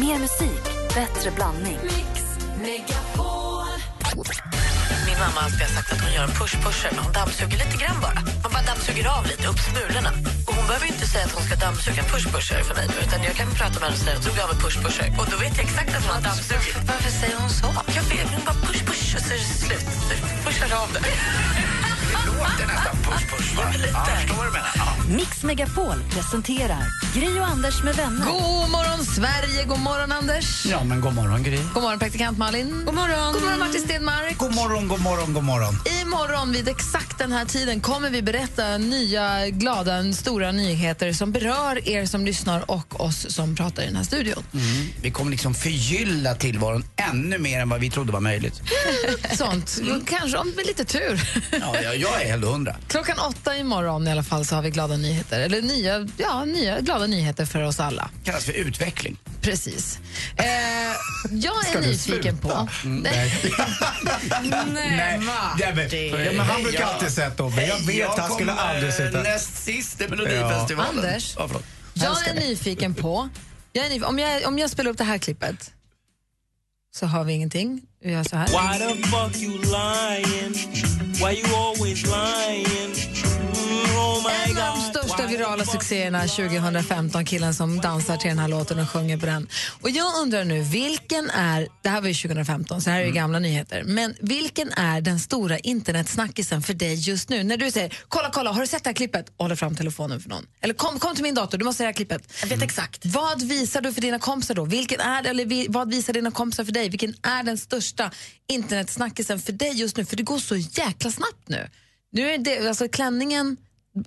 Mer musik, bättre blandning. Min mamma har alltid sagt att hon gör en push-pusher när hon dammsuger lite grann bara. Man bara dammsuger av lite, upp smulorna. Och hon behöver inte säga att hon ska dammsuga en push-pusher för mig utan jag kan prata med henne och säga att hon av en push-pusher. Och då vet jag exakt att hon har dammsugit. Varför säger hon så? Jag vet, hon bara push-push och så är det slut. Pushar av det. Låter nästan push-push, va? Ja, förstår du menar. Ja. Mix Megapol presenterar Gry och Anders med vänner. God morgon, Sverige! God morgon, Anders! Ja, men god morgon, Gry. God morgon, praktikant Malin. God morgon, god morgon Martin Stenmark. God morgon, god morgon, god morgon. Imorgon vid exakt den här tiden kommer vi berätta nya, glada, stora nyheter som berör er som lyssnar och oss som pratar i den här studion. Mm. Vi kommer liksom förgylla tillvaron ännu mer än vad vi trodde var möjligt. Sånt. Kanske om med lite tur. Ja, jag, jag är helt hundra. Klockan åtta imorgon i alla fall så har vi glada nyheter. Eller nya, ja, nya glada nyheter för oss alla. kallas för utveckling. Precis. Eh, jag är Ska du nyfiken sluta? på... Mm, nej. Nej, Ja, men, ja, men han brukar alltid säga att Tobbe, jag vet att han skulle aldrig sitta... näst sist i Melodifestivalen. Anders. Ja, förlåt. Jag är nyfiken på... Jag är nyfiken, om, jag, om jag spelar upp det här klippet så har vi ingenting. Vi gör så här. Why the fuck you lying? Why you always lying? Virala succéerna 2015, killen som dansar till den här låten och sjunger på den. Och jag undrar nu, vilken är, det här var ju 2015 så här är ju gamla nyheter, men vilken är den stora internetsnackisen för dig just nu? När du säger, kolla, kolla, har du sett det här klippet? Och håller fram telefonen för någon. Eller kom, kom till min dator, du måste se det här klippet. Jag vet exakt. Vad visar du för dina kompisar då? Vilken är det, eller vi, vad visar dina kompisar för dig? Vilken är den största internetsnackisen för dig just nu? För det går så jäkla snabbt nu. Nu är det, alltså klänningen,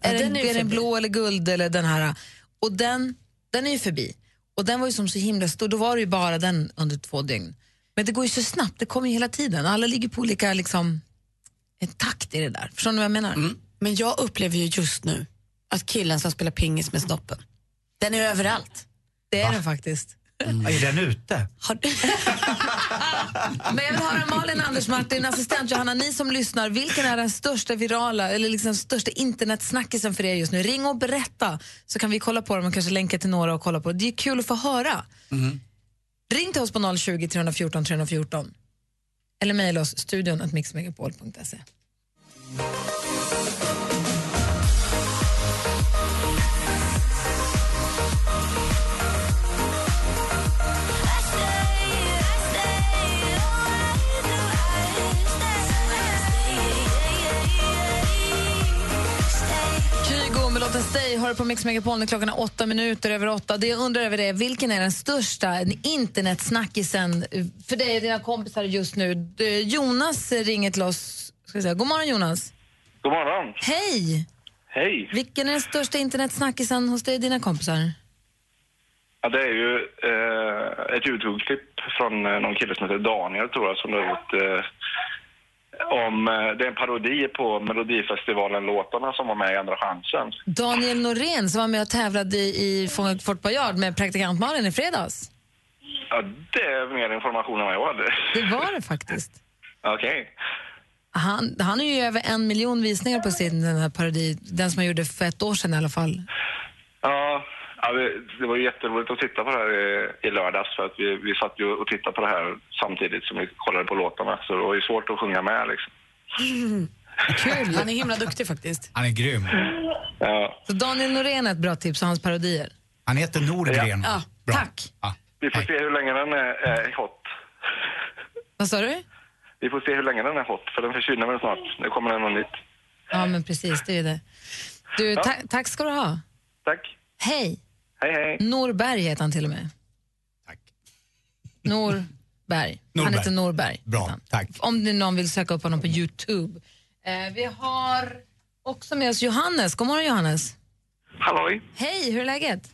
är, den är är den blå eller guld eller den här? Och den, den är ju förbi. Och den var ju som så himla stor, då var det ju bara den under två dygn. Men det går ju så snabbt, det kommer ju hela tiden. Alla ligger på olika liksom, en takt i det där. Förstår ni vad jag menar? Men jag upplever ju just nu att killen som spelar pingis med snoppen, den är överallt. Det är den faktiskt. Är den ute? Har du... Men jag vill höra Malin, Anders, Martin, assistent Johanna, ni som lyssnar, vilken är den största virala eller liksom största internetsnackisen för er just nu? Ring och berätta så kan vi kolla på dem och kanske länka till några och kolla på det. Är kul att få höra. Ring till oss på 020 314 314 eller mejla oss studion att mixmegapol.se. har du på Mix Megapol när klockan är åtta minuter över åtta. Det jag undrar över det vilken är den största internetsnackisen för dig och dina kompisar just nu? Eh, Jonas ringer till oss. Ska säga. God morgon Jonas. God morgon. Hej! Hej. Vilken är den största internetsnackisen hos dig och dina kompisar? Ja, det är ju eh, ett Youtube-klipp från eh, någon kille som heter Daniel, tror jag, som har gjort eh, om... Eh, det är en parodi på Melodifestivalen-låtarna som var med i Andra chansen. Daniel Norén som var med och tävlade i Fångat Fort Boyard med praktikant Malin i fredags. Ja, det är mer information än vad jag hade. Det var det faktiskt. Okej. Han, han har ju över en miljon visningar på sin den här parodi, den som han gjorde för ett år sedan i alla fall. Ja, ja det, var ju jätteroligt att titta på det här i, lördags för att vi, vi satt ju och tittade på det här samtidigt som vi kollade på låtarna. Så det var ju svårt att sjunga med liksom. Kul! Han är himla duktig faktiskt. Han är grym. Ja. Så Daniel Norén är ett bra tips och hans parodier. Han heter Nordgren. Ja, Bra. tack. Ja. Vi får se hur länge den är, är hot. Vad sa du? Vi får se hur länge den är hot, för den försvinner väl snart. Nu kommer det något nytt. Ja, men precis, det är det. Du, Ja. ta tack ska du ha. Tack. Hej! Hej, hej. Norberg heter han till och med. Tack. Norberg. Han Norberg. heter Norberg. Bra, heter han. tack. Om nu någon vill söka upp honom på Youtube. Eh, vi har också med oss Johannes. God morgon Johannes. Halloj. Hej, hur är läget?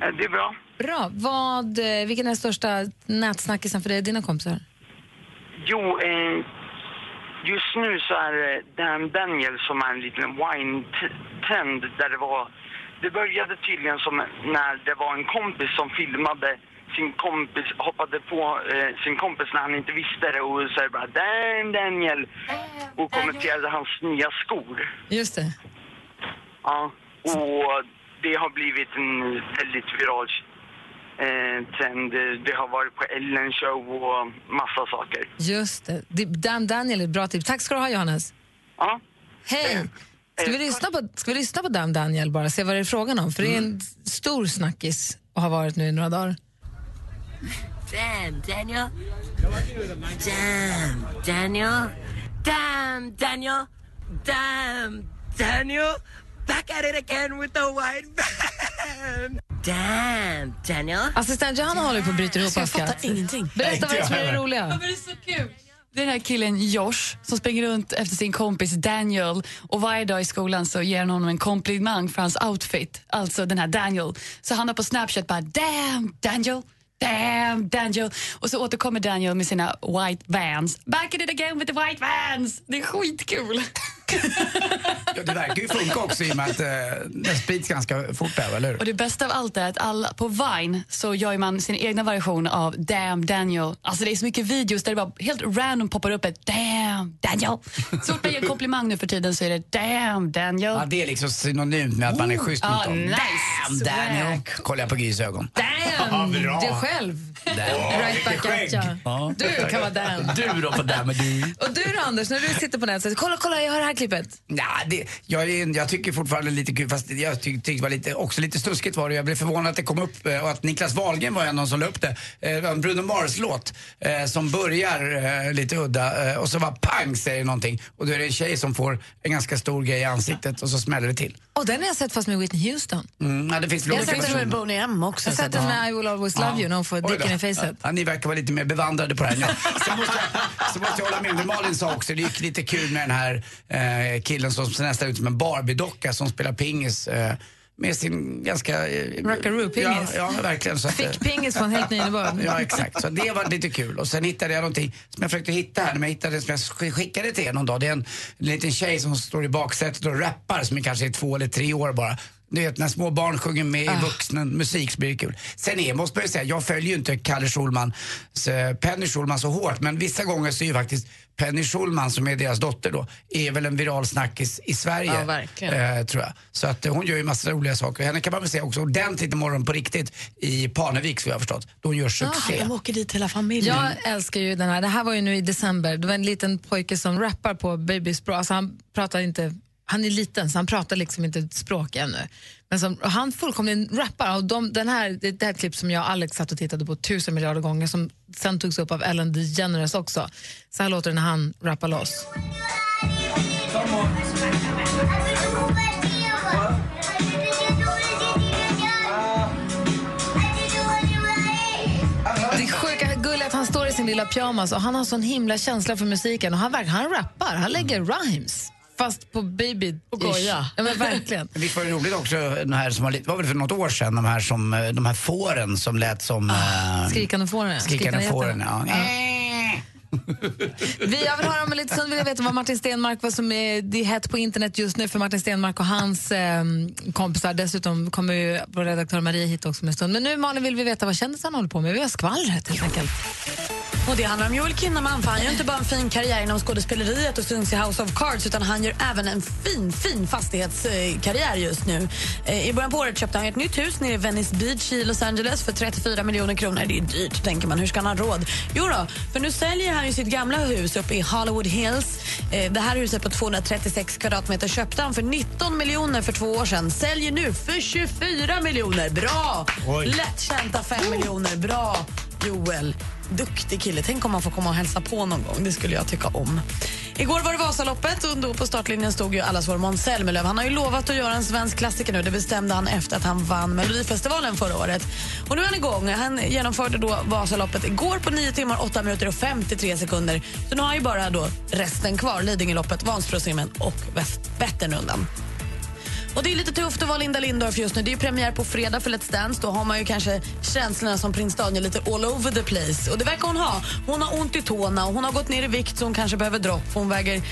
Eh, Det är bra. Bra. Vad, eh, vilken är största nätsnackisen för dig och dina kompisar? Jo, eh, just nu så är det Dan Daniel som är en liten wine-trend där det var... Det började tydligen som när det var en kompis som filmade sin kompis, hoppade på eh, sin kompis när han inte visste det och det bara Dan Daniel och kommenterade hans nya skor. Just det. Ja, och det har blivit en väldigt viral eh, trend. Det har varit på Ellen show och massa saker. Just det. Det- Dan Daniel är ett bra tips. Tack ska du ha, Johannes. Ja. Hej! Ska vi, lyssna på, ska vi lyssna på Dan Daniel bara, se vad det är frågan om? För det är en stor snackis och har varit nu i några dagar. Damn, Daniel. Damn, Daniel. Damn, Daniel. Damn, Daniel. Back at it again with the white van. Damn, Daniel. Assistent Johanna håller på att bryta ihop av skratt. ingenting. Berätta vad det är som är det roliga. det är så kul. Det är den här killen Josh som springer runt efter sin kompis Daniel och varje dag i skolan så ger han honom en komplimang för hans outfit, alltså den här Daniel. Så han har på Snapchat bara “Damn Daniel, damn Daniel” och så återkommer Daniel med sina white vans. “Back in it again with the white vans”. Det är skitkul. Ja, det verkar ju funka också i och med att eh, den sprids ganska fort där, eller hur? Och det bästa av allt är att alla, på Vine så gör man sin egna version av Damn Daniel. Alltså det är så mycket videos där det bara helt random poppar upp ett Damn Daniel. Så fort man ger en komplimang nu för tiden så är det Damn Daniel. Ja, det är liksom synonymt med att man är schysst mot dem. nice. Damn Daniel! Kollar jag på Grys ögon. Damn! bra. det själv. Right back at. Ja. Du kan vara Dan. Du då på Damn du. Och du då, Anders, när du sitter på nätet, kolla, kolla, jag har det här klippet. Ja, det, jag, jag tycker fortfarande lite kul, fast jag tyck, tyckte det var lite, också lite stuskigt var det. Jag blev förvånad att det kom upp eh, och att Niklas Wahlgren var en av dem som la upp det. Eh, Det var en Bruno Mars-låt eh, som börjar eh, lite udda eh, och så var pang säger någonting och då är det en tjej som får en ganska stor grej i ansiktet och så smäller det till. Och den har jag sett fast med Whitney Houston. Mm, ja, det finns Jag har sett den med. Boney M också. Jag har sett den med I will always love you när hon får dicken i facet. Ja, ni verkar vara lite mer bevandrade på det här. Ja. Sen, måste jag, så måste jag hålla med om det Malin sa också. Det gick lite kul med den här eh, killen som ser nästan ut som en Barbie-docka som spelar pingis. Eh, med sin ganska... Eh, Rockaroo-pingis. Ja, ja, verkligen. Så att, eh, Fick pingis från helt ny innebörd. Ja, exakt. Så det var lite kul. Och sen hittade jag någonting som jag försökte hitta här, men jag hittade som jag sk- skickade till er någon dag. Det är en, en liten tjej som står i baksätet och rappar som är kanske är två eller tre år bara. Du vet när små barn sjunger med Ah. i vuxen musik så blir det kul. Sen är, måste man ju säga, jag följer ju inte Kalle Schulman, så Penny Schulman så hårt men vissa gånger så är ju faktiskt Penny Schulman som är deras dotter då, är väl en viral snackis i Sverige. Ja, verkligen. Eh, tror jag. Så att eh, hon gör ju massa roliga saker. Henne kan man väl säga också ordentligt imorgon på riktigt i Parnevik så jag har förstått. Då hon gör succé. de åker dit hela familjen. Jag älskar ju den här. Det här var ju nu i december. Det var en liten pojke som rappar på Babys bra. Alltså han pratar inte, han är liten så han pratar liksom inte ett språk ännu. Men som, och han fullkomligen rappar. Och de, den här, det här är klipp som jag och Alex satt och tittade på tusen miljarder gånger som sen togs upp av Ellen DeGeneres också. Så här låter det när han rappar loss. Det sjuka gulliga är att han står i sin lilla pyjamas och han har sån himla känsla för musiken och han, han rappar, han lägger rhymes. Fast på baby Och goja. Ja men verkligen. Men Visst var det roligt också, den här som var, lite- var väl för något år sedan, de här, som, eh, de här fåren som lät som... eh, Skrikande fåren. Skrikande fåren, ja. Vi, jag vill höra om en liten stund vill jag veta vad Martin Stenmark, vad som är, det är hett på internet just nu för Martin Stenmark och hans eh, kompisar. Dessutom kommer ju vår redaktör Maria hit också med en stund. Men nu Malin vill vi veta vad kändisarna håller på med. Vi har skvallret helt enkelt. Och det handlar om Joel Kinnaman, för han gör inte bara en fin karriär inom skådespeleriet och syns i House of Cards utan han gör även en fin, fin fastighetskarriär just nu. Eh, I början på året köpte han ett nytt hus nere i Venice Beach i Los Angeles för 34 miljoner kronor. Det är dyrt, tänker man. Hur ska han ha råd? Jo då, för nu säljer han ju sitt gamla hus uppe i Hollywood Hills. Eh, Det här huset på 236 kvadratmeter köpte han för 19 miljoner för två år sedan. Säljer nu för 24 miljoner. Bra! Oj. Lättjänta 5 miljoner. Bra, Joel. Duktig kille. Tänk om man får komma och hälsa på någon gång. Det skulle jag tycka om. Igår var det Vasaloppet och då på startlinjen stod ju allas vår Måns Zelmerlöw. Han har ju lovat att göra en svensk klassiker nu. Det bestämde han efter att han vann Melodifestivalen förra året. Och nu är han igång. Han genomförde då Vasaloppet igår på 9 timmar, 8 minuter och 53 sekunder. Så nu har han ju bara då resten kvar. Lidingöloppet, Vansbrosimmen och Väst- Vätternrundan. Och det är lite tufft att vara Linda Lindorff just nu. Det är premiär på fredag för Let's Dance. Då har man ju kanske känslorna som prins Daniel lite all over the place. Och det verkar hon ha. Hon har ont i tårna och hon har gått ner i vikt så hon kanske behöver dropp. Hon väger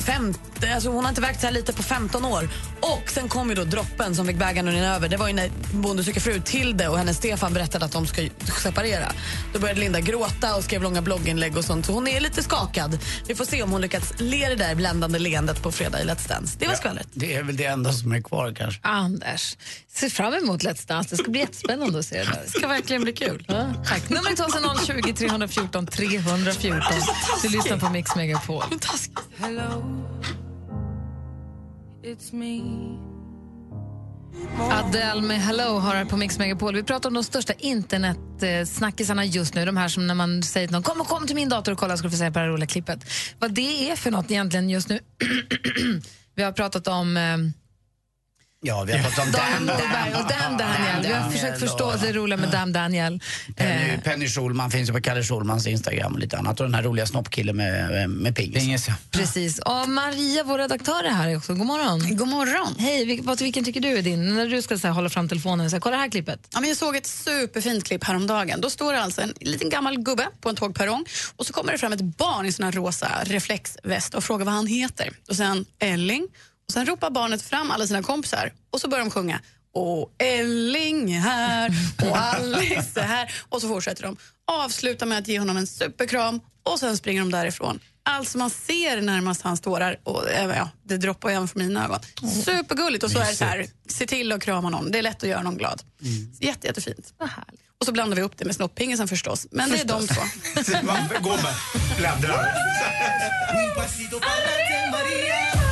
femte, alltså hon har inte vägt så här lite på 15 år. Och sen kom ju då droppen som fick bägaren att över. Det var ju när Bonde söker fru Tilde och hennes Stefan berättade att de ska separera. Då började Linda gråta och skrev långa blogginlägg och sånt. Så hon är lite skakad. Vi får se om hon lyckats le det där bländande leendet på fredag i Let's Dance. Det var skvallret. Det är väl det enda som är kvar kanske. Anders, se fram emot Let's Dance. Det ska bli jättespännande att se det där. Det ska verkligen bli kul. Ja, tack. Numret till oss är 020 314 314. Du lyssnar på Mix Megapol. Hello. Adele med Hello har här på Mix Megapol. Vi pratar om de största internetsnackisarna just nu. De här som när man säger till någon kom och kom till min dator och kolla ska du få se på det här roliga klippet. Vad det är för något egentligen just nu. Vi har pratat om eh, Ja, vi har pratat om Dan Dan Norberg och Dan Daniel. Vi har försökt förstå det roliga med Dan Daniel. Penny, Penny Schulman finns ju på Kalle Schulmans Instagram och lite annat. Och den här roliga snoppkillen med, med pingis. Pingis, ja. Precis. Och Maria, vår redaktör, är här också. God morgon. God morgon. Hej, vilken tycker du är din? När du ska så här, hålla fram telefonen och säga kolla det här klippet. Ja, men jag såg ett superfint klipp häromdagen. Då står det alltså en liten gammal gubbe på en tågperrong och så kommer det fram ett barn i sån här rosa reflexväst och frågar vad han heter. Och sen Elling. Och sen ropar barnet fram alla sina kompisar och så börjar de sjunga. Och Elling är här och Alice är här. Och så fortsätter de. Avslutar med att ge honom en superkram och sen springer de därifrån. Alltså man ser närmast hans tårar och eh, ja, det droppar även från mina ögon. Supergulligt och så är det så här, se till att krama någon. Det är lätt att göra någon glad. Jätte, jättefint. Och så blandar vi upp det med snoppingisen förstås. Men det är de två. Man går med bläddrar.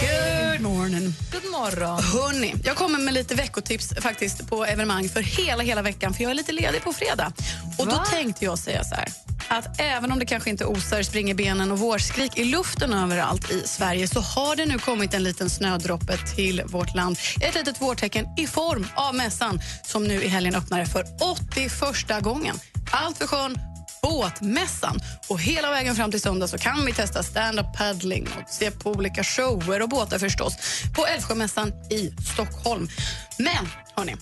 Good morning. God morgon. Hörrni, jag kommer med lite veckotips faktiskt på evenemang för hela, hela veckan för jag är lite ledig på fredag. Och då tänkte jag säga så här att även om det kanske inte osar springerbenen och vårskrik i luften överallt i Sverige så har det nu kommit en liten snödroppe till vårt land. Ett litet vårtecken i form av mässan som nu i helgen öppnar för 81 gången. Allt för sjön båtmässan. Och hela vägen fram till söndag så kan vi testa stand-up paddling och se på olika shower och båtar förstås på Älvsjömässan i Stockholm. Men, hörni,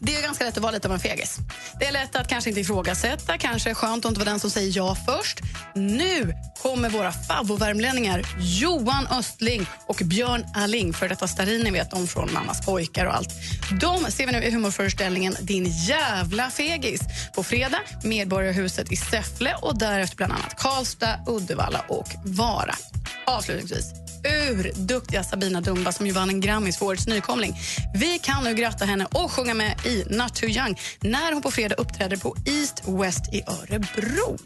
det är ganska lätt att vara lite av en fegis. Det är lätt att kanske inte ifrågasätta, kanske är skönt att inte vara den som säger ja först. Nu kommer våra favvovärmlänningar Johan Östling och Björn Alling, för detta Starin, ni vet, de från Mammas pojkar och allt. De ser vi nu i humorföreställningen Din jävla fegis på fredag, Medborgarhuset i Säffle och därefter bland annat Karlstad, Uddevalla och Vara. Avslutningsvis, urduktiga Sabina Dumba som ju vann en Grammis för årets nykomling. Vi kan nu gratta henne och sjunga med i Not Too Young när hon på fredag uppträder på East West i Örebro.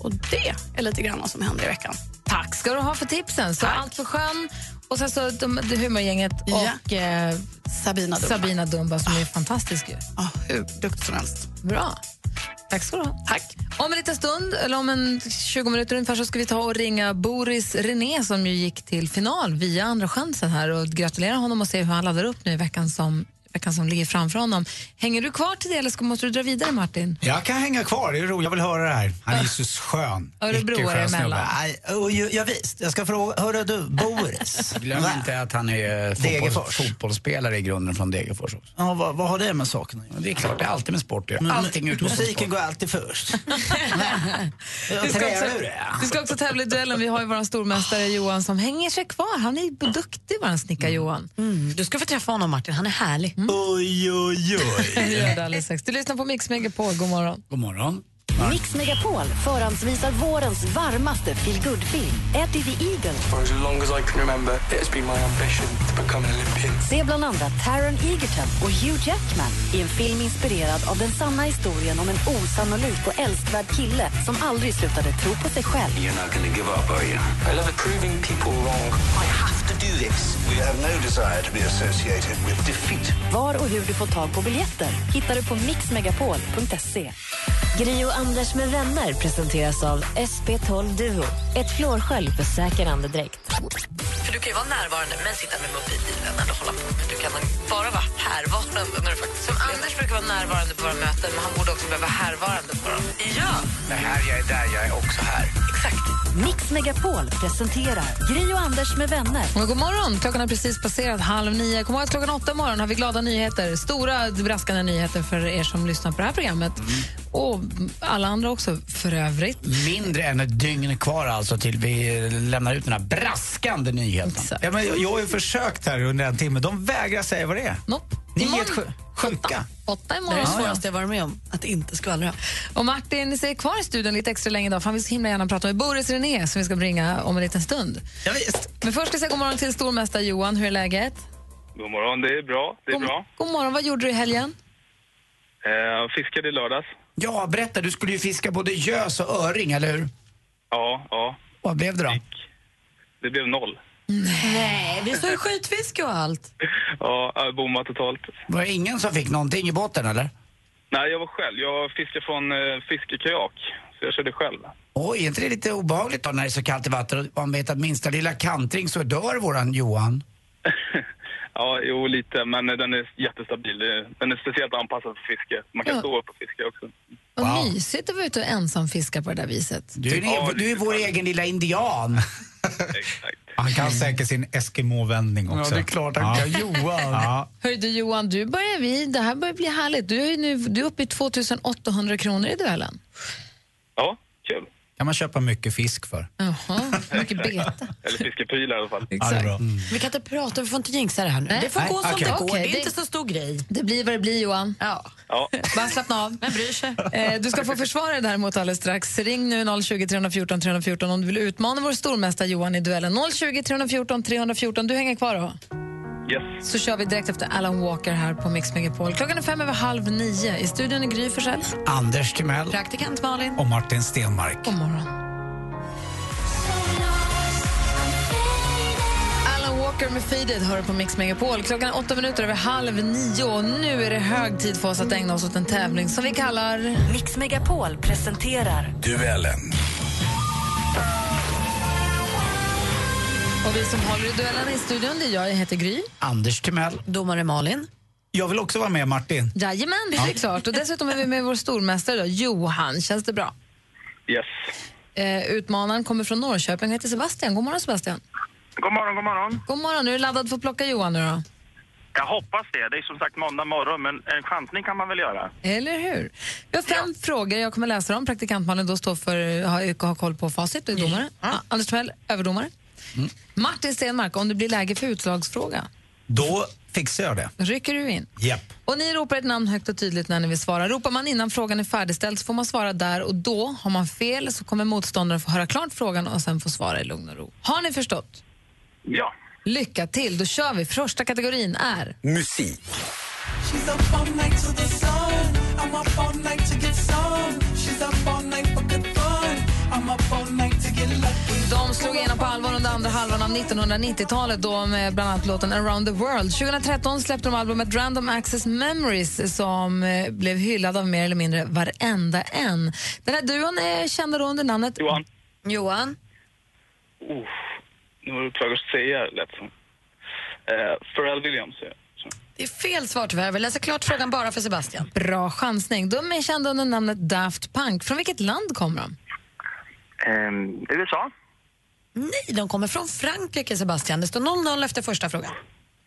Och det är lite grann vad som händer i veckan. Tack ska du ha för tipsen. Så Allt för sjön och sen så de, det humorgänget och eh, Sabina Dumba. Sabina Dumba som är fantastisk. ju. Ja, hur duktig som helst. Bra. Tack ska du ha. Tack. Om en liten stund, eller om en 20 minuter ungefär, så ska vi ta och ringa Boris René som ju gick till final via Andra chansen här och gratulera honom och se hur han laddar upp nu i veckan som, veckan som ligger framför honom. Hänger du kvar till det eller ska, måste du dra vidare Martin? Jag kan hänga kvar, det är roligt. Jag vill höra det här. Han är ju så skön. Örebroare emellan. Ja, visst, jag ska fråga, hörru du, Boris. Glöm inte att han är eh, fotbolls, fotbollsspelare i grunden från Degerfors också. Ja, vad, vad har det med saken att göra? Det är klart, det är alltid med sport. Men- Allting utgår Musiken går alltid först. Du ska, också, du ska också tävla i duellen. Vi har ju vår stormästare Johan som hänger sig kvar. Han är duktig, vår snickare Johan. Du ska få träffa honom, Martin. Han är härlig. Oj, oj, Det oj. gör det alldeles strax. Du lyssnar på Mix Megapol. God morgon. God morgon. Mix Megapol förhandsvisar vårens varmaste feelgood-film, Eddie the Eagle. For as long as I can remember, it has been my ambition to become an Olympian. Se bland andra Taron Egerton och Hugh Jackman i en film inspirerad av den sanna historien om en osannolik och älskvärd kille som aldrig slutade tro på sig själv. You're not to give up, are you? I love proving people wrong. I have to do this. We have no desire to be associated with defeat. Var och hur du får tag på biljetter hittar du på mixmegapol.se. Gri och Anders med vänner presenteras av SP12 Duo. Ett flårskölj för säker andedräkt. För du kan ju vara närvarande men sitta med mobilen eller hålla på. Men du kan bara vara härvarande när du faktiskt Som Anders brukar vara närvarande på våra möten men han borde också behöva vara härvarande på dem. Ja! Det här, jag är där, jag är också här. Exakt. Mix Megapol presenterar Gri och Anders med vänner. Och god morgon! Klockan har precis passerat halv nio. Kom ihåg att klockan åtta morgon har vi glada nyheter. Stora braskande nyheter för er som lyssnar på det här programmet. Och alla andra också för övrigt. Mindre än ett dygn kvar alltså till vi lämnar ut den här braskande nyheten. Ja, men jag, jag har ju försökt här under en timme. De vägrar säga vad det är. Nope. Ni är Imorgon. sjuka. Åtta Det är imorgon. det svåraste jag varit med om, att inte skvallra. Och Martin, är kvar i studion lite extra länge idag för han vill så himla gärna prata med Boris René som vi ska bringa om en liten stund. Ja, visst. Men först ska jag säga god morgon till stormästare Johan. Hur är läget? God morgon, det är bra. Det är bra. God morgon. Vad gjorde du i helgen? Eh, fiskade i lördags. Ja, berätta. Du skulle ju fiska både gös och öring, eller hur? Ja, ja. Vad blev det då? Det blev noll. Nej, det står ju skitfiske och allt. Ja, jag bommade totalt. Var det ingen som fick någonting i båten, eller? Nej, jag var själv. Jag fiskade från eh, fiskekajak, så jag körde själv. Oj, är inte det lite obehagligt då när det är så kallt i vattnet och man vet att minsta lilla kantring så dör våran Johan? Ja, jo, lite, men den är jättestabil. Den är speciellt anpassad för fiske. Man kan Ja. stå upp och fiska också. Vad mysigt att vara ute och ensam fiska på det där viset. Du är, du är vår egen lilla indian. Han kan säkert sin Eskimo-vändning också. Ja, det är klart han kan. Johan. Ja. Hör du Johan, du börjar vi, det här börjar bli härligt. Du är, nu, du är uppe i 2800 kronor i duellen. Ja. Kan man köpa mycket fisk för. Jaha, mycket bete. Eller fiskeprylar i alla fall. Ja, det är bra. Vi kan inte prata, vi får inte jinxa det här nu. Nej. Det får Nej, gå som okej. det går, det är inte så stor grej. Det blir vad det blir Johan. Ja. Ja. Bara slappna av. Vem bryr sig? Eh, Du ska få försvara dig däremot alldeles strax. Ring nu 020 314 314 om du vill utmana vår stormästare Johan i duellen. 020 314 314. Du hänger kvar då. Yes. Så kör vi direkt efter Alan Walker här på Mix Megapol. Klockan är fem över halv nio. I studion är Gry Forssell. Anders Timell. Praktikant Malin. Och Martin Stenmark. God morgon. Alan Walker med Faded hör på Mix Megapol. Klockan är åtta minuter över halv nio och nu är det hög tid för oss att ägna oss åt en tävling som vi kallar... Mix Megapol presenterar Duellen. Och vi som håller i duellen i studion, det är jag, jag heter Gry. Anders Timell. Domare Malin. Jag vill också vara med, Martin. Jajamän, det är klart. Och dessutom är vi med vår stormästare då, Johan. Känns det bra? Yes. Eh, utmanaren kommer från Norrköping och heter Sebastian. God morgon Sebastian. God morgon, god morgon. God morgon, är du laddad för att plocka Johan nu då? Jag hoppas det. Det är som sagt måndag morgon, men en chansning kan man väl göra? Eller hur? Vi har fem frågor. Jag kommer läsa dem. Praktikantmannen då står för har, har koll på facit och är domare. Ah, Anders Timell, överdomare. Martin Stenmark, om det blir läge för utslagsfråga, Då fixar jag det. rycker du in. Japp. Och ni ropar ett namn högt och tydligt när ni vill svara. Ropar man innan frågan är färdigställd så får man svara där och då. Har man fel så kommer motståndaren få höra klart frågan och sen få svara i lugn och ro. Har ni förstått? Ja. Lycka till, då kör vi. Första kategorin är Musik. De slog igenom på allvar under andra halvan av 1990-talet då med bland annat låten Around the World. 2013 släppte de albumet Random Access Memories som eh, blev hyllad av mer eller mindre varenda en. Den här duon är kända då under namnet Johan. Johan. Uh, nu var det tvungen att säga lätt som. Eh, Pharrell Williams. Så. Det är fel svar tyvärr. Vi läser klart frågan bara för Sebastian. Bra chansning. De är kända under namnet Daft Punk. Från vilket land kommer de? Ehm, USA? Nej, de kommer från Frankrike, Sebastian. Det står 0-0 efter första frågan.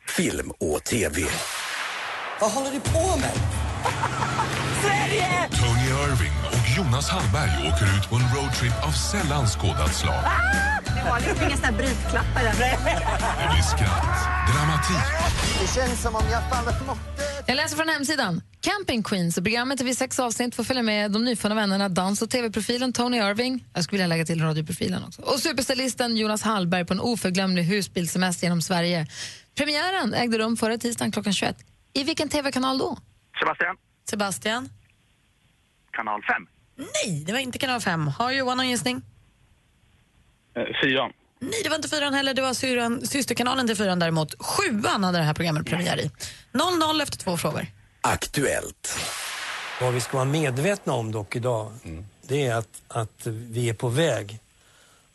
Film och TV. Vad håller du på med? Sverige! Tony Irving och Jonas Hallberg åker ut på en roadtrip av sällan skådat slag. Det var liksom inga såna här brytklappar där. Det blir skratt, dramatik Det känns som om jag fallit måttet. Jag läser från hemsidan. Camping Queens. I programmet är vi sex avsnitt får följa med de nyfunna vännerna dans och tv-profilen Tony Irving. Jag skulle vilja lägga till radioprofilen också. Och superstylisten Jonas Hallberg på en oförglömlig husbilsemester genom Sverige. Premiären ägde rum förra tisdagen klockan 21. I vilken tv-kanal då? Sebastian? Sebastian? Kanal 5. Nej, det var inte kanal 5. Har Johan någon gissning? Eh, fyran. Nej, det var inte fyran heller. Det var syran, systerkanalen till fyran däremot. Sjuan hade det här programmet premiär i. 0-0 efter två frågor. Aktuellt. Vad vi ska vara medvetna om dock idag, det är att, att vi är på väg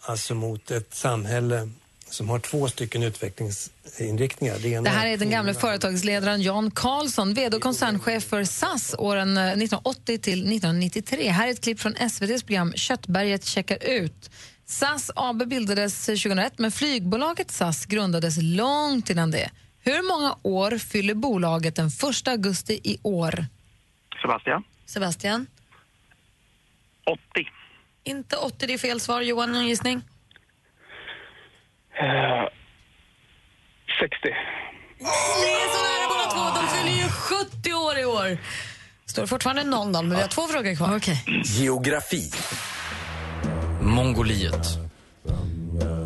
alltså mot ett samhälle som har två stycken utvecklingsinriktningar. Det, ena Det här är den gamla företagsledaren Jan Karlsson, vd och koncernchef för SAS åren eh, 1980 till 1993. Här är ett klipp från SVTs program Köttberget checkar ut. SAS AB bildades 2001, men flygbolaget SAS grundades långt innan det. Hur många år fyller bolaget den 1 augusti i år? Sebastian? Sebastian? 80. Inte 80, det är fel svar. Johan, någon gissning? Eh, 60. Ni är så nära båda två. De fyller ju 70 år i år. Står fortfarande 0-0, men vi har två frågor kvar. Geografi. Mongoliet.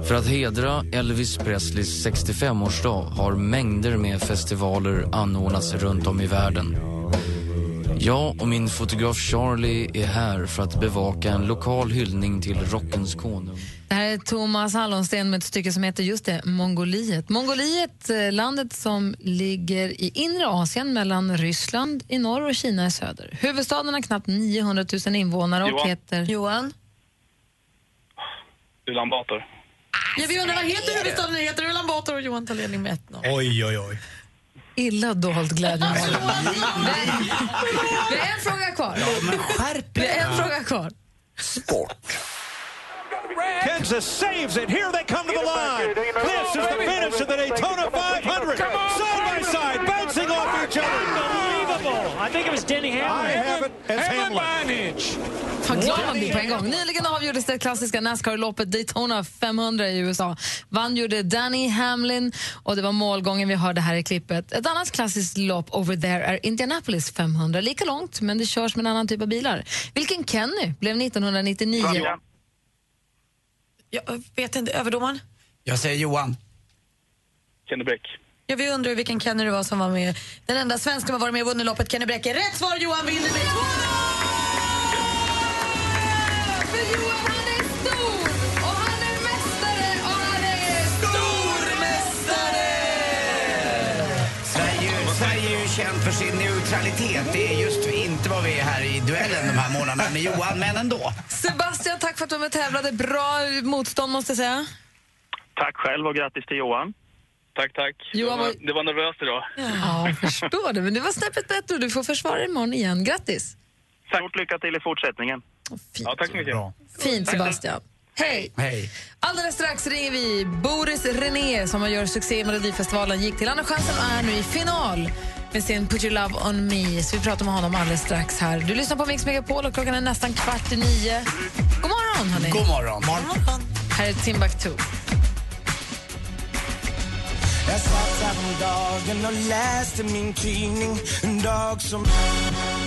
För att hedra Elvis Presleys 65-årsdag har mängder med festivaler anordnats runt om i världen. Jag och min fotograf Charlie är här för att bevaka en lokal hyllning till rockens konung. Det här är Thomas Hallonsten med ett stycke som heter just det, Mongoliet. Mongoliet, eh, landet som ligger i inre Asien mellan Ryssland i norr och Kina i söder. Huvudstaden har knappt 900 000 invånare och Johan. heter... Johan? Ulan Bator. Ja, vi undrar vad heter huvudstaden? Det heter Ulan Bator och Johan tar ledning med 1-0. Oj, oj, oj. Illa dold glädje. Vi har en fråga kvar. Vi har en fråga kvar. Kansas saves it. Here they come to the line. This is the finish of the Daytona 500. Side by side, bouncing off each other. Unbelievable. I think it was Denny Hamlin. I have it as Hamlin. Vad glad man blir på en gång. Nyligen avgjordes det klassiska Nascar-loppet Daytona 500 i USA. Vann gjorde Danny Hamlin och det var målgången vi hörde här i klippet. Ett annat klassiskt lopp over there är Indianapolis 500. Lika långt, men det körs med en annan typ av bilar. Vilken Kenny blev 1999? Jag vet inte, överdomaren? Jag säger Johan. Kenny Bräck. Ja, vi undrar vilken Kenny det var som var med. Den enda svensk som har varit med och vunnit loppet, Kenny Bräck. är Rätt svar, Johan vinner med 2 Känt för sin neutralitet. Det är just inte vad vi är här i duellen de här månaderna med Johan, men ändå. Sebastian, tack för att du var med och tävlade. Bra motstånd, måste jag säga. Tack själv och grattis till Johan. Tack, tack. Johan det, var, det var nervöst idag. Ja, jag förstår det. Men det var snäppet bättre och du får försvara dig imorgon igen. Grattis! Stort lycka till i fortsättningen. Ja, tack så mycket. Fint, Sebastian. Hej! Hej. Alldeles strax ringer vi Boris René som har gjort succé i Melodifestivalen, gick till Andra chansen och är nu i final med sin Put your love on me. Så vi pratar med honom alldeles strax här. Du lyssnar på Mix Megapol och klockan är nästan kvart i nio. God morgon, hörni. God morgon. Här är Timbuktu. Jag satt häromdagen och läste min tidning en dag som...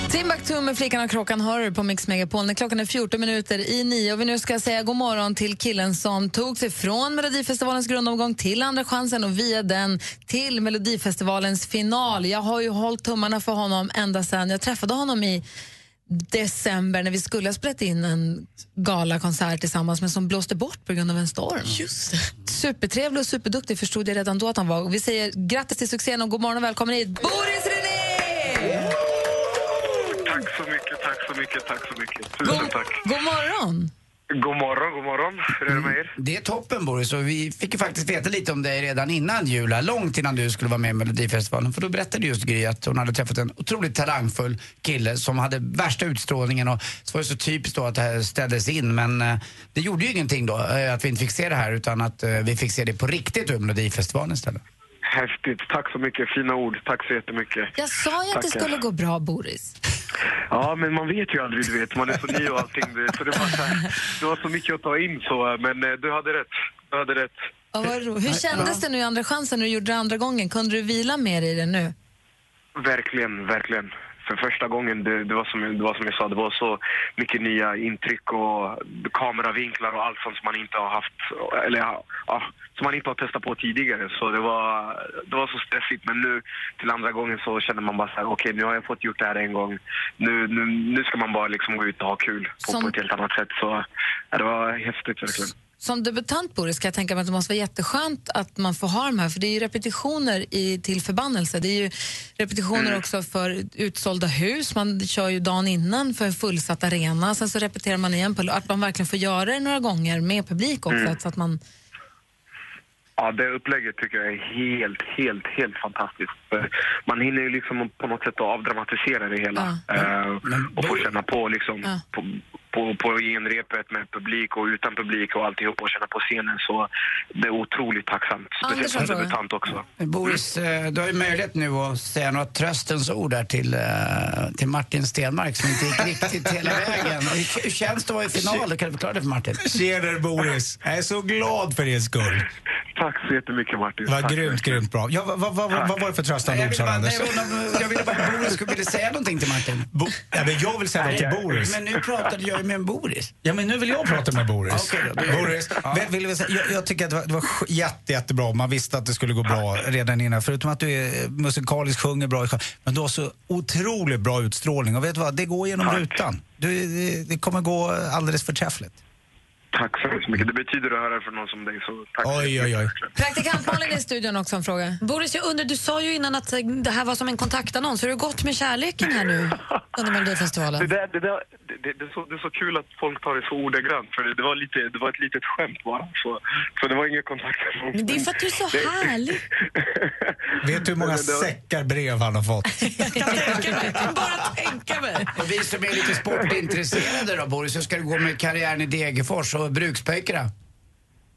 Timbuktu med Flickan och Kråkan hör på Mix Megapol när klockan är 14 minuter i nio och vi nu ska säga god morgon till killen som tog sig från Melodifestivalens grundomgång till Andra chansen och via den till Melodifestivalens final. Jag har ju hållit tummarna för honom ända sedan jag träffade honom i december när vi skulle ha spelat in en galakonsert tillsammans men som blåste bort på grund av en storm. Just det. Supertrevlig och superduktig förstod jag redan då att han var. Och Vi säger grattis till succén och god morgon och välkommen hit, Boris René! Tack så mycket, tack så mycket, tack så mycket. Tusen tack. God morgon! God morgon, god morgon. Hur är det med er? Det är toppen Boris och vi fick ju faktiskt veta lite om dig redan innan jul, långt innan du skulle vara med i Melodifestivalen. För då berättade just Gry att hon hade träffat en otroligt talangfull kille som hade värsta utstrålningen och så var det så typiskt då att det här ställdes in men eh, det gjorde ju ingenting då eh, att vi inte fick se det här utan att eh, vi fick se det på riktigt då i Melodifestivalen istället. Häftigt. Tack så mycket. Fina ord. Tack så jättemycket. Jag sa ju att det Tackar. skulle gå bra, Boris. Ja, men man vet ju aldrig, du vet. Man är så ny och allting. Så det, var så här, det var så mycket att ta in så, men eh, du hade rätt. Du hade rätt. Ja, vad ro- Hur kändes det nu i andra chansen när du gjorde det andra gången? Kunde du vila mer i det nu? Verkligen, verkligen. För första gången, det, det, var som, det var som jag sa, det var så mycket nya intryck och kameravinklar och allt sånt som man inte har haft, eller ja, som man inte har testat på tidigare. Så det var, det var så stressigt. Men nu till andra gången så känner man bara så här, okej nu har jag fått gjort det här en gång. Nu, nu, nu ska man bara liksom gå ut och ha kul på, Som- på ett helt annat sätt. Så ja, det var häftigt verkligen. Som debutant, Boris, kan jag tänka mig att det måste vara jätteskönt att man får ha de här, för det är ju repetitioner i, till förbannelse. Det är ju repetitioner Mm. också för utsålda hus. Man kör ju dagen innan för en fullsatt arena. Sen så repeterar man igen på att man verkligen får göra det några gånger med publik också. Mm. Så att man, Ja, det upplägget tycker jag är helt, helt, helt fantastiskt. Man hinner ju liksom på något sätt att avdramatisera det hela. Eh, och få känna på liksom på, på, på genrepet med publik och utan publik och alltihop och känna på scenen. Så det är otroligt tacksamt. Speciellt som debutant också. Boris, eh, du har ju möjlighet nu att säga några tröstens ord där till, eh, till Martin Stenmark som inte gick riktigt hela vägen. Hur känns det att vara i final? Kan du förklara det för Martin? Tjenare Boris! Jag är så glad för din skull. Tack så jättemycket Martin. Var Tack. grymt, grymt bra. Ja, vad, vad, vad, vad var det för tröstande ord, sa du, Anders? Jag ville bara att Boris skulle vilja säga någonting till Martin. Bo, ja, men jag vill säga något till Boris. Men nu pratade jag ju med Boris. Ja, men nu vill jag prata med Boris. Okej då, då- Boris, Ja. vill, vill vi säga, jag, jag tycker att det var, det var jätte, jättebra. Man visste att det skulle gå bra redan innan. Förutom att du är musikalisk, sjunger bra. Men du har så otroligt bra utstrålning. Och vet du vad? Det går genom rutan. Du, det, det kommer gå alldeles förträffligt. Tack så hemskt mycket. Det betyder att höra från någon som dig. Så tack Oj, oj, oj. Praktikant Malin i studion också en fråga. Boris, jag undrar, du sa ju innan att eh, det här var som en kontaktannons. Hur har det gått med kärleken här nu under Melodifestivalen? Det, där, det, där, det, det, det, är så, det är så kul att folk tar det så ordagrant. För det, det, var lite, det var ett litet skämt bara. Så, så det var ingen kontakt. Men det är för att du är så härlig. Vet du hur många säckar brev han har fått? Tänka mig. Och vi som är lite sportintresserade då Boris, hur ska det gå med karriären i Degerfors och brukspojkarna?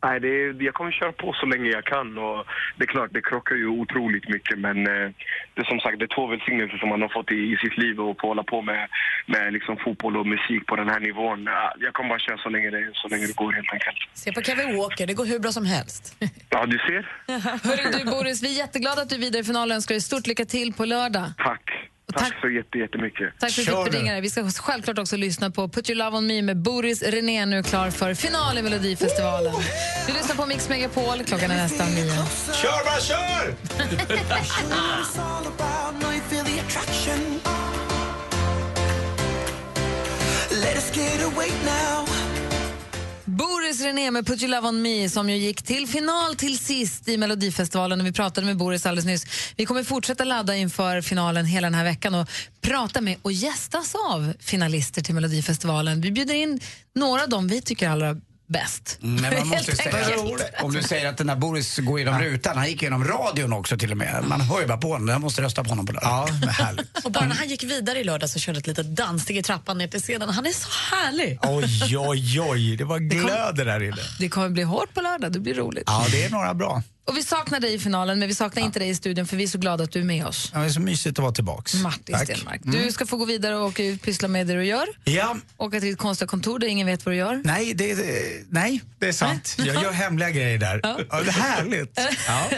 Nej, det är, jag kommer köra på så länge jag kan. Och det är klart, det krockar ju otroligt mycket. Men eh, det är som sagt det är två välsignelser som man har fått i, i sitt liv och få hålla på med, med liksom fotboll och musik på den här nivån. Ja, Jag kommer bara köra så länge det, så länge det går helt enkelt. Se på Kevin Walker, det går hur bra som helst. Ja, du ser. Hörru du Boris, vi är jätteglada att du är vidare i finalen och önskar dig stort lycka till på lördag. Tack. Tack så jätte, jättemycket. Tack för att du fick ringa. Vi ska självklart också lyssna på Put your love on me med Boris René nu klar för final i Melodifestivalen. Du lyssnar på Mix Megapol, klockan är nästan nio. Kör bara kör! Boris René med Put your love on me som ju gick till final till sist i Melodifestivalen och vi pratade med Boris alldeles nyss. Vi kommer fortsätta ladda inför finalen hela den här veckan och prata med och gästas av finalister till Melodifestivalen. Vi bjuder in några av dem vi tycker allra bäst. Men man måste säga, om du säger att den där Boris går genom rutan, han gick genom radion också till och med. Man hör ju bara på honom, jag måste rösta på honom på lördag. Ja, men härligt. Och bara när han gick vidare i lördags och körde ett litet danssteg i trappan ner till scenen. Han är så härlig. Oj, oj, oj. Det var glöder där inne. Det kommer bli hårt på lördag, det blir roligt. Ja, det är några bra. Och vi saknar dig i finalen, men vi saknar inte dig i studion för vi är så glada att du är med oss. Ja, det är så mysigt att vara tillbaks. Martin Tack. Stenmark. Mm. Du ska få gå vidare och åka ut, pyssla med det du gör. Ja. Åka till ett konstiga kontor där ingen vet vad du gör. Nej, det, nej, det är sant. Jag gör hemliga grejer där. Ja. det är härligt. Ja.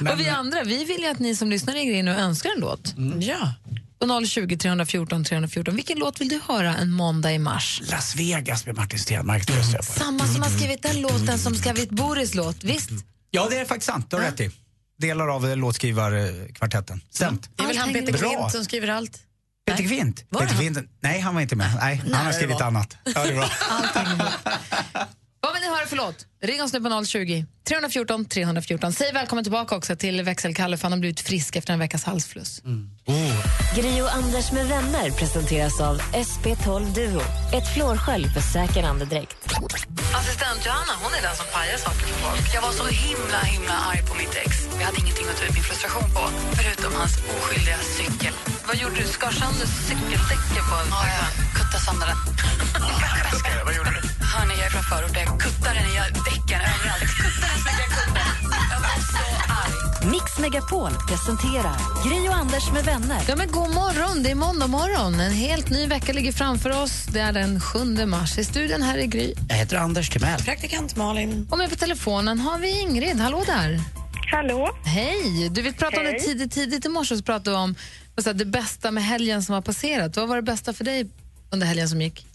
Och vi andra, vi vill ju att ni som lyssnar ringer in och önskar en låt. Ja. På 020 314 314. Vilken låt vill du höra en måndag i mars? Las Vegas med Martin Stenmark. Samma som har skrivit den låten som skrivit Boris låt, visst? Ja, det är faktiskt sant. Du har rätt i. Delar av eh, låtskrivarkvartetten. Stämt. Det är väl han Peter Bra. Klint som skriver allt? Peter Kvint? Var Peter? Kvint? Nej, han var inte med. Nej, Nej, han har det skrivit var- annat. Ja, det är bra. Vad vill ni höra för låt? Ring oss nu på 020 314 314. Säg välkommen tillbaka också till växelkalle för han har blivit frisk efter en veckas halsfluss. Gri och Anders med vänner presenteras av SP12 Duo. Ett flårskölj för säker andedräkt. Assistent Johanna hon är den som pajar saker för folk. Jag var så himla himla arg på mitt ex. Jag hade ingenting att ta ut min frustration på, förutom hans oskyldiga cykel. Vad gjorde du? Skar sönder cykeldäcken på en Ja, jag kuttade sönder den. Vad gjorde du? Hörni, jag är från förorten. Jag kuttade den i däcken överallt. Jag kuttade den så mycket jag kunde. Jag var så arg. Mix Megapol presenterar Gri och Anders med vänner. Ja, men god morgon, det är måndag morgon. En helt ny vecka ligger framför oss. Det är den 7 mars. I studion här är Gry. Jag heter Anders Timell. Praktikant Malin. Och med på telefonen har vi Ingrid. Hallå där. Hallå. Hej. Du, vi pratade om det Hej. tidigt, tidigt i morse så pratade vi om vad sa, det bästa med helgen som har passerat. Vad var det bästa för dig under helgen som gick?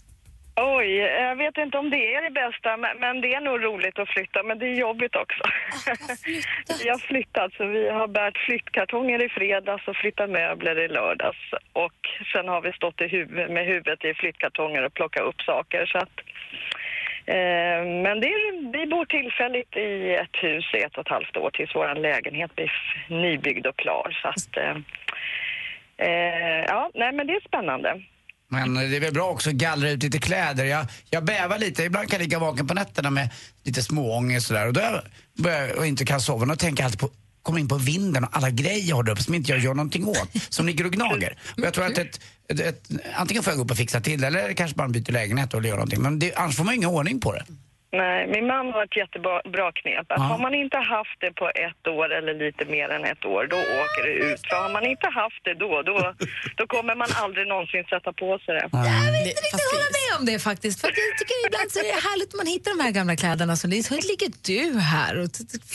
Oj, jag vet inte om det är det bästa, men, det är nog roligt att flytta, men det är jobbigt också. vi har flyttat, så vi har bärt flyttkartonger i fredags och flyttat möbler i lördags. Och sen har vi stått i huv- med huvudet i flyttkartonger och plockat upp saker. Så att, eh, men det är, vi bor tillfälligt i ett hus i ett och ett halvt år tills vår lägenhet blir nybyggd och klar. Så att, eh, eh, ja, nej men det är spännande. Men det är väl bra också att gallra ut lite kläder. Jag, jag bävar lite, ibland kan jag ligga vaken på nätterna med lite småångest sådär. Och då jag börjar, och inte kan sova, då tänker jag alltid på komma in på vinden och alla grejer jag har där uppe som inte jag gör någonting åt, som ligger och gnager. Och jag tror att ett, ett, ett, antingen får jag gå upp och fixa till det eller kanske bara byter lägenhet och gör någonting. Men det, annars får man ingen ordning på det. Nej, min man har ett jättebra bra knep. Att Ja. Har man inte haft det på ett år eller lite mer än ett år, då åker det ut. För har man inte haft det då, då, då kommer man aldrig någonsin sätta på sig det. Jag vill inte riktigt hålla med om det faktiskt. För att jag tycker ibland så är det härligt när man hittar de här gamla kläderna. Så ligger du här och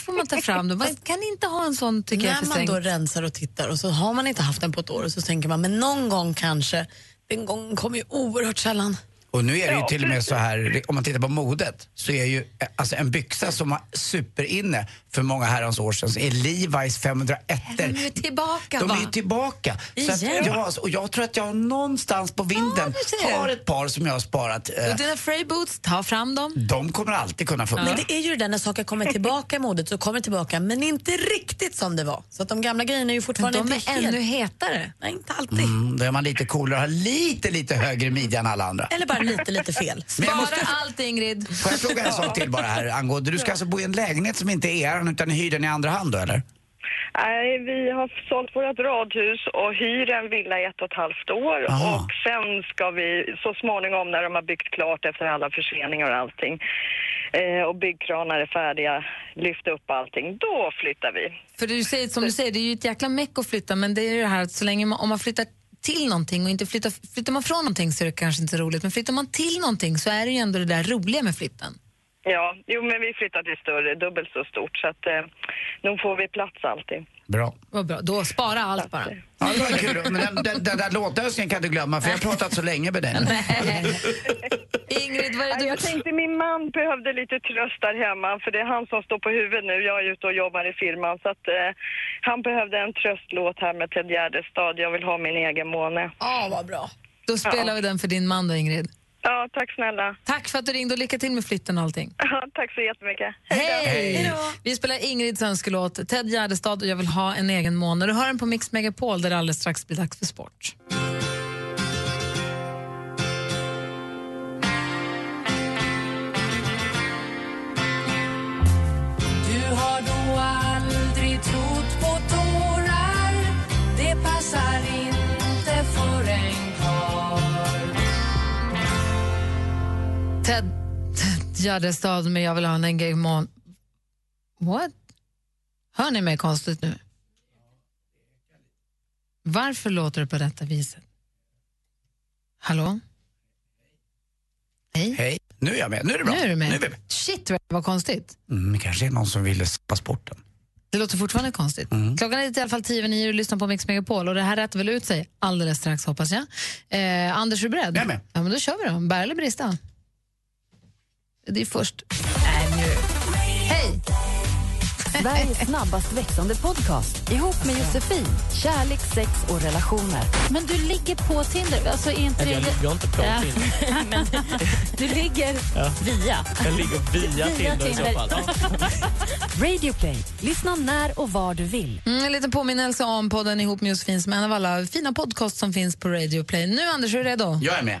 får man ta fram dem. Man kan inte ha en sån tycker jag När för man då rensar och tittar och så har man inte haft den på ett år och så tänker man men någon gång kanske. Den gången kommer ju oerhört sällan. Och nu är det ju Ja, till och med så här, om man tittar på modet, så är ju eh, alltså en byxa som var superinne för många herrans år sedan, så är Levi's 501 De är ju tillbaka De va? är ju tillbaka. Så att, Igen? ja, och jag tror att jag någonstans på vinden du ser. har ett par som jag har sparat. Eh, Och dina Frey boots, ta fram dem. De kommer alltid kunna funka. Men det är ju det där när saker kommer tillbaka i modet så kommer det tillbaka men inte riktigt som det var. Så att de gamla grejerna är ju fortfarande de inte är helt... ännu hetare. Nej, inte alltid. Mm, då är man lite coolare och har lite, lite högre midja än alla andra. Eller bara lite, lite fel. Men jag Spara måste- allt Ingrid. Får jag fråga en sak till bara här angående, du ska alltså bo i en lägenhet som inte är er utan ni hyr den i andra hand då eller? Nej, vi har sålt vårt radhus och hyr en villa i ett och ett halvt år. Aha. Och sen ska vi så småningom när de har byggt klart efter alla förseningar och allting eh, och byggkranar är färdiga, lyfta upp allting, då flyttar vi. För du säger, som du säger, det är ju ett jäkla meck att flytta men det är ju det här att så länge man, om man flyttar till någonting och inte flyttar, flyttar man från någonting så är det kanske inte så roligt men flyttar man till någonting så är det ju ändå det där roliga med flytten. Ja, jo men vi flyttar till större, dubbelt så stort så att eh, nu får vi plats alltid. Bra. Vad bra, då spara allt bara. Ja, det var kul. Men den, den, den där låtönskningen kan du glömma för jag har pratat så länge med dig. Ingrid, vad är det du... Jag tänkte min man behövde lite tröst där hemma för det är han som står på huvudet nu. Jag är ute och jobbar i firman så att eh, han behövde en tröstlåt här med Ted Gärdestad. Jag vill ha min egen måne. Ja, vad bra. Då spelar vi den för din man då Ingrid. Ja, tack snälla. Tack för att du ringde och lycka till med flytten och allting. Ja, tack så jättemycket. Hej! Vi spelar Ingrids önskelåt Ted Gärdestad och jag vill ha en egen måne. Du hör den på Mix Megapol där det alldeles strax blir dags för sport. Ted, Ted Gärdestad med Jag vill ha en måne. What? Hör ni mig konstigt nu? Varför låter det på detta viset? Hallå? Hej? Hej. Nu är jag med. Nu är det bra. Nu är du med. Nu är vi med. Shit, vad konstigt. Mm, det kanske är någon som ville släppa sporten. Det låter fortfarande konstigt. Mm. Klockan är i alla fall tio över nio och lyssnar på Mix Megapol och det här rättar väl ut sig alldeles strax hoppas jag. Eh, Anders, är du beredd? Jag är med. Ja, men då kör vi då. Bära eller brista? Det är först. Nej, nu. Hej! Sveriges snabbast växande podcast ihop med Josefin. Kärlek, sex och relationer. Men du ligger på Tinder? Alltså, är inte Nej, jag, det... jag har inte på Ja. Tinder. Men du ligger Ja. via. Jag ligger via, Via Tinder, i så fall. Radio Play. Lyssna när och var du vill. Mm, en liten påminnelse om podden ihop med Josefin som är en av alla fina podcasts som finns på Radio Play. Nu Anders, är du redo? Jag är med.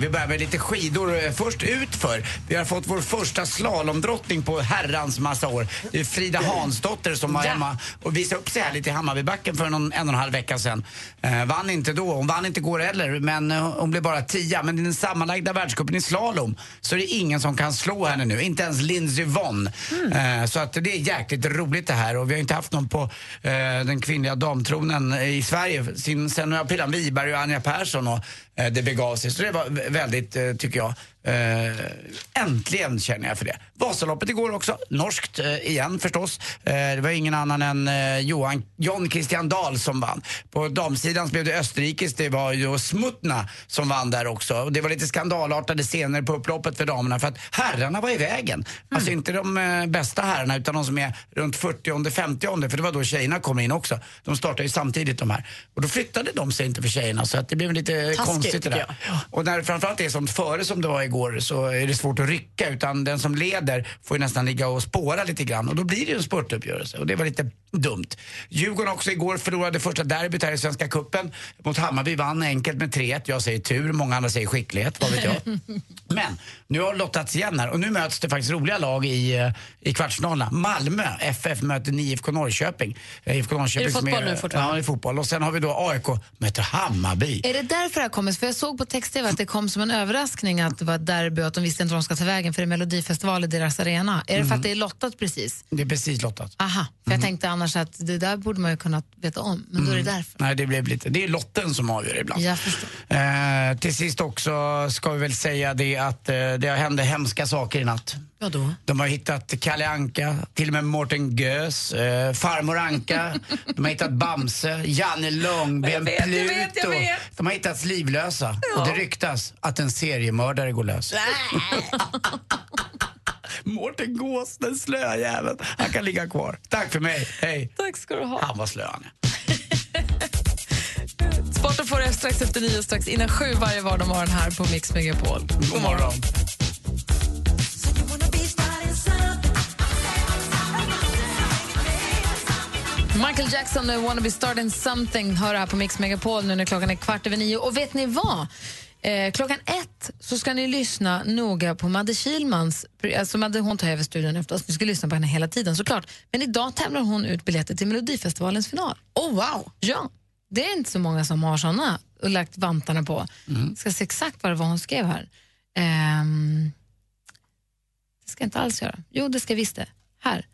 Vi börjar med lite skidor. Eh, Först utför. Vi har fått vår första slalomdrottning på herrans massa år. Det är Frida Hansdotter som var hemma och visade upp sig här lite i Hammarbybacken för någon, en och en halv vecka sedan. Eh, vann inte då. Hon vann inte igår heller, men eh, hon blev bara tia. Men i den sammanlagda världscupen i slalom så är det ingen som kan slå henne nu. Inte ens Lindsey Vonn. Eh, så att det är jäkligt roligt det här. Och vi har inte haft någon på eh, den kvinnliga damtronen i Sverige sin, sen Prillan Wiberg och Anja Persson och eh, det begav sig. Så det var väldigt, eh, tycker jag, eh, äntligen känner jag för det. Vasaloppet igår också, norskt eh, igen förstås. Eh, det var ingen annan än eh, Johan, John Christian Dahl som vann. På damsidan blev det österrikiskt, det var ju Smutna som vann där också. Och det var lite skandalartade scener på upploppet för damerna för att herrarna var i vägen. Alltså inte de eh, bästa herrarna utan de som är runt 40 50 för det var då tjejerna kom in också. De startade ju samtidigt de här. Och då flyttade de sig inte för tjejerna så att det blev lite Taskigt, konstigt det där. tycker Och när det framförallt är som före som det var igår går så är det svårt att rycka utan den som leder får ju nästan ligga och spåra lite grann och då blir det ju en spurtuppgörelse och det var lite dumt. Djurgården också igår förlorade första derbyt här i Svenska Cupen mot Hammarby, vann enkelt med 3-1. Jag säger tur, många andra säger skicklighet, vad vet jag. Men nu har lottats igen här och nu möts det faktiskt roliga lag i, eh, i kvartsfinalerna. Malmö FF möter IFK Norrköping. Eh, IFK Norrköping Är det som fotboll nu fortfarande? Ja, det är fotboll. Och sen har vi då AIK möter Hammarby. Är det därför det här kommer? För jag såg på text-tv att det kom som en överraskning att det var derby och att de visste inte vad de ska ta vägen för det är Melodifestival i deras arena. Är det för att det är lottat precis? Det är precis lottat. Aha, för jag tänkte annars att det där borde man ju kunna veta om, men då är det därför. Nej, det blev lite. Det är lotten som avgör ibland. Jag förstår. Eh, till sist också ska vi väl säga det att eh, det hände hemska saker i natt. Vadå? De har hittat Kalle Anka, till och med Mårten Gös, eh, farmor Anka, de har hittat Bamse, Janne Långben, Jag vet, jag Pluto. vet, jag vet. De har hittats livlösa och det ryktas att en seriemördare går lös. Mårten Gås, den slöa jäveln. Han kan ligga kvar. Tack för mig. Hej. Tack ska du ha. Han var slö han. Sporten får du strax efter nio, strax innan sju varje vardagsmorgon här på Mix Megapol. God morgon. Michael Jackson med Wanna be starting something hör här på Mix Megapol nu när klockan är kvart över nio. Och vet ni vad? Eh, klockan ett så ska ni lyssna noga på Madde Kilmans, alltså Madde hon tar över studion efter oss, ni ska lyssna på henne hela tiden såklart. Men idag tävlar hon ut biljetter till Melodifestivalens final. Oh wow! Ja, det är inte så många som har såna och lagt vantarna på. Ska se exakt vad det var hon skrev här. Ehm, det ska jag inte alls göra. Jo, det ska jag visst det. Här.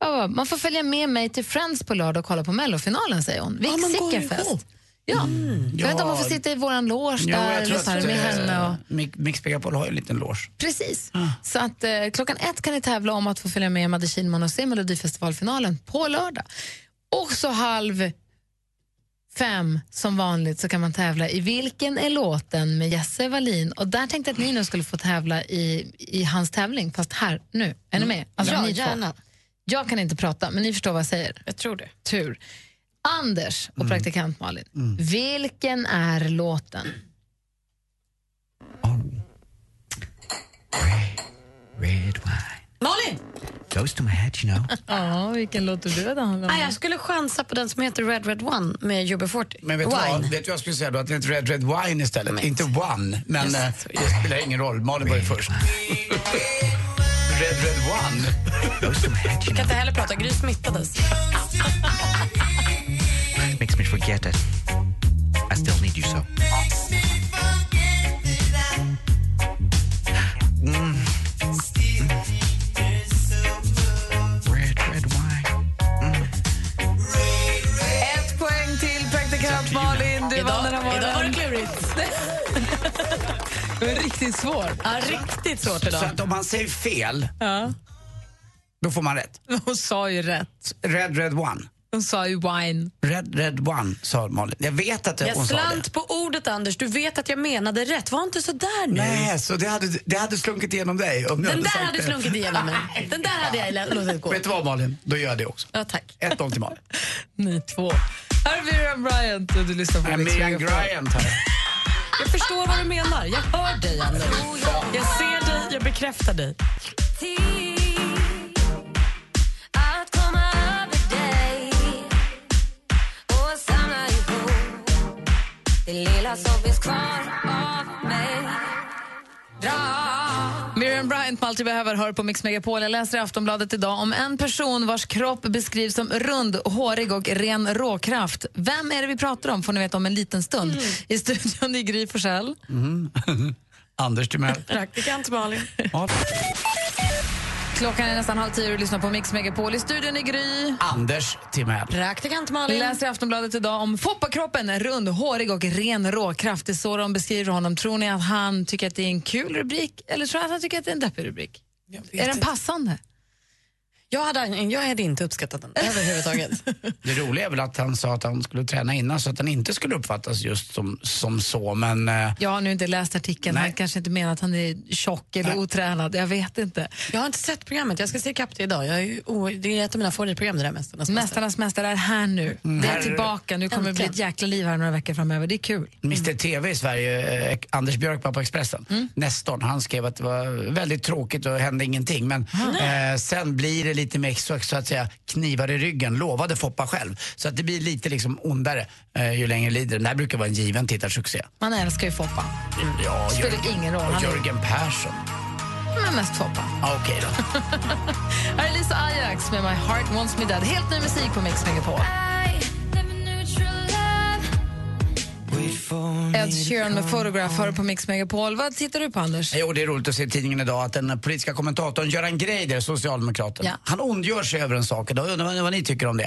Ja, ja, Man får följa med mig till Friends på lördag och kolla på mellofinalen, säger hon. Ja, man går Vilken fest! ihop. Ja. Jag vet inte om man får sitta i våran loge Jo, där jag tror eller så här, att med eh, henne. Och... Mix- Mix Megapol har ju en liten loge. Precis. Så att eh, klockan ett kan ni tävla om att få följa med Madde Kihlman och se Melodifestivalfinalen på lördag. Och så halv fem som vanligt så kan man tävla i Vilken är låten med Jesse Wallin. Och där tänkte jag att ni nu skulle få tävla i, i hans tävling, fast här, nu. Är ni med? Alltså, Ja, ni två. Jag kan inte prata, men ni förstår vad jag säger. Jag tror det. Tur. Anders och praktikant Malin, vilken är låten? Red wine Malin! goes to my head, you know. Ja, vilken låt tror du det handlar om? Ah, jag skulle chansa på den som heter Red Red One med UB40. Men vet du vad? Vet du vad jag skulle säga då? Att det är Red Red Wine istället. Inte One, men eh, det spelar ingen roll. Malin var ju först. Red Red One. Jag kan inte heller prata, Gry smittades. Makes me forget it. I still need you so. Riktigt svårt. Ja, riktigt svårt Så idag. att om man säger fel, Ja. då får man rätt. Hon sa ju rätt. Red Red One. Hon sa ju wine. Red Red One, sa Malin. Jag vet att Jag hon sa det. slant på ordet, Anders. Du vet att jag menade rätt. Var inte så där nu. Nej, så det hade, det hade slunkit igenom dig. Om jag Den där sagt hade det. slunkit igenom mig. Den där hade jag låtit gå. Vet du vad Malin? Då gör jag det också. Ja, tack. 1-0 till Malin. Ni två. Här är Miriam Bryant och du lyssnar på Miriam. Bryant här. Förstår vad du menar. Jag hör dig, Anders. Jag ser dig, jag bekräftar dig. Det lilla som finns kvar av mig. Dra Miriam Bryant med Allt jag behöver hör på Mix Megapol. Jag läser i Aftonbladet idag om en person vars kropp beskrivs som rund, hårig och ren råkraft. Vem är det vi pratar om får ni veta om en liten stund. I studion i Gry Forssell. Mm. Anders Timell. Praktikant Malin. Klockan är nästan halv tio och du lyssnar på Mix Megapol. I studion i Gry. Anders Timell. Praktikant Malin. Läser i Aftonbladet idag om foppakroppen, rund, hårig och ren råkraft. Det är så de beskriver honom. Tror ni att han tycker att det är en kul rubrik eller tror ni att han tycker att det är en deppig rubrik? Är den passande? Jag hade, jag hade inte uppskattat den överhuvudtaget. Det roliga är väl att han sa att han skulle träna innan så att han inte skulle uppfattas just som, som så, men... eh, Jag har nu inte läst artikeln, han kanske inte menar att han är tjock eller otränad, jag vet inte. Jag har inte sett programmet, jag ska se ikapp det idag. Jag är ju, o- det är ett av mina favoritprogram det där Mästarnas mästare. Mästarnas mästare är här nu. Mm. Det är tillbaka, nu kommer det bli ett jäkla liv här några veckor framöver. Det är kul. Mr TV i Sverige, eh, Anders Björkman på Expressen, Mm. Nestorn, han skrev att det var väldigt tråkigt och hände ingenting. Men eh, sen blir det lite mer så, så att säga knivar i ryggen, lovade Foppa själv. Så att det blir lite liksom ondare eh, ju längre lider. Det här brukar vara en given tittarsuccé. Man älskar ju Foppa. Ja, Spelar Jörgen- ingen roll, Och Jörgen Persson. Men mest Foppa. Okej då. Här är Lisa Ajax med My Heart Wants Me Dead. Helt ny musik på Mix Megapol. Ed Sheeran med Photograph hör på Mix Megapol. Vad tittar du på, Anders? Jo, det är roligt att se i tidningen idag att den politiska kommentatorn Göran Greider, Socialdemokraten, Ja. han ondgör sig över en sak idag. Jag undrar vad, vad ni tycker om det.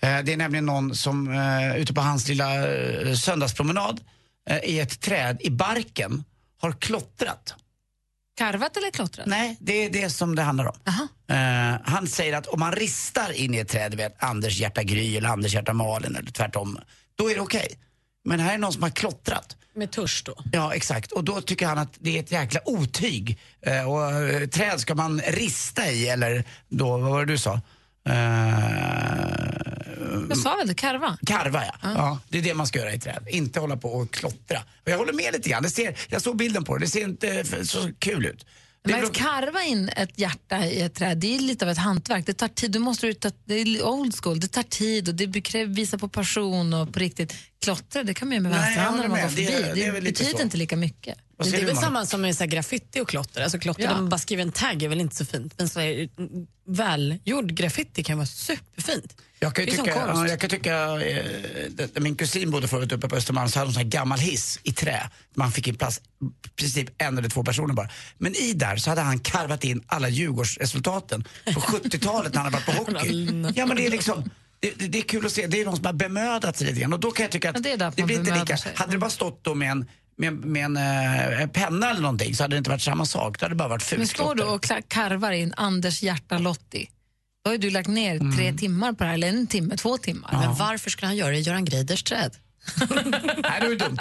Eh, det är nämligen någon som eh, ute på hans lilla eh, söndagspromenad i ett träd i barken har klottrat. Karvat eller klottrat? Nej, det är det som det handlar om. Eh, han säger att om man ristar in i ett träd, vet Anders hjärta Gry eller Anders hjärta Malin eller tvärtom, då är det okej. Men här är någon som har klottrat. Med tusch då? Ja, exakt. Och då tycker han att det är ett jäkla otyg. Eh, och eh, träd ska man rista i, eller då, vad var det du sa? Eh, Jag sa väl det, karva? Karva, ja. ja. Det är det man ska göra i träd. Inte hålla på och klottra. Och jag håller med lite grann. Det ser, jag såg bilden på det. Det ser inte så kul ut. Men att karva in ett hjärta i ett träd, det är lite av ett hantverk. Det tar tid, du måste ta, det är old school, det tar tid och det visar på passion och på riktigt. Klottra, det kan man göra med vänsterhanden när man går förbi. Det Det, det betyder så. inte lika mycket. Men det är väl samma som med så graffiti och klotter. Alltså klotter Ja. där man bara skriver en tagg är väl inte så fint. Men så här, välgjord graffiti kan vara superfint. Jag kan, tycka, ja, jag kan tycka, eh, min kusin bodde förut uppe på Östermalm så hade de en sån här gammal hiss i trä. Man fick in plats princip en eller två personer bara. Men i där så hade han karvat in alla Djurgårdsresultaten på 70-talet när han hade varit på hockey. Ja men det är liksom det, det, är kul att se, det är någon som har bemödat sig lite grann och då kan jag tycka att Ja, det det blir inte lika, sig. hade det bara stått då med en med, med en eh, penna eller någonting så hade det inte varit samma sak. Då hade det bara varit Men står du och karvar in Anders hjärta Lotti, då har ju du lagt ner tre Mm. timmar på det här, eller en timme, två timmar. Men varför skulle han göra det i Göran Greiders träd? Nej, det var ju dumt.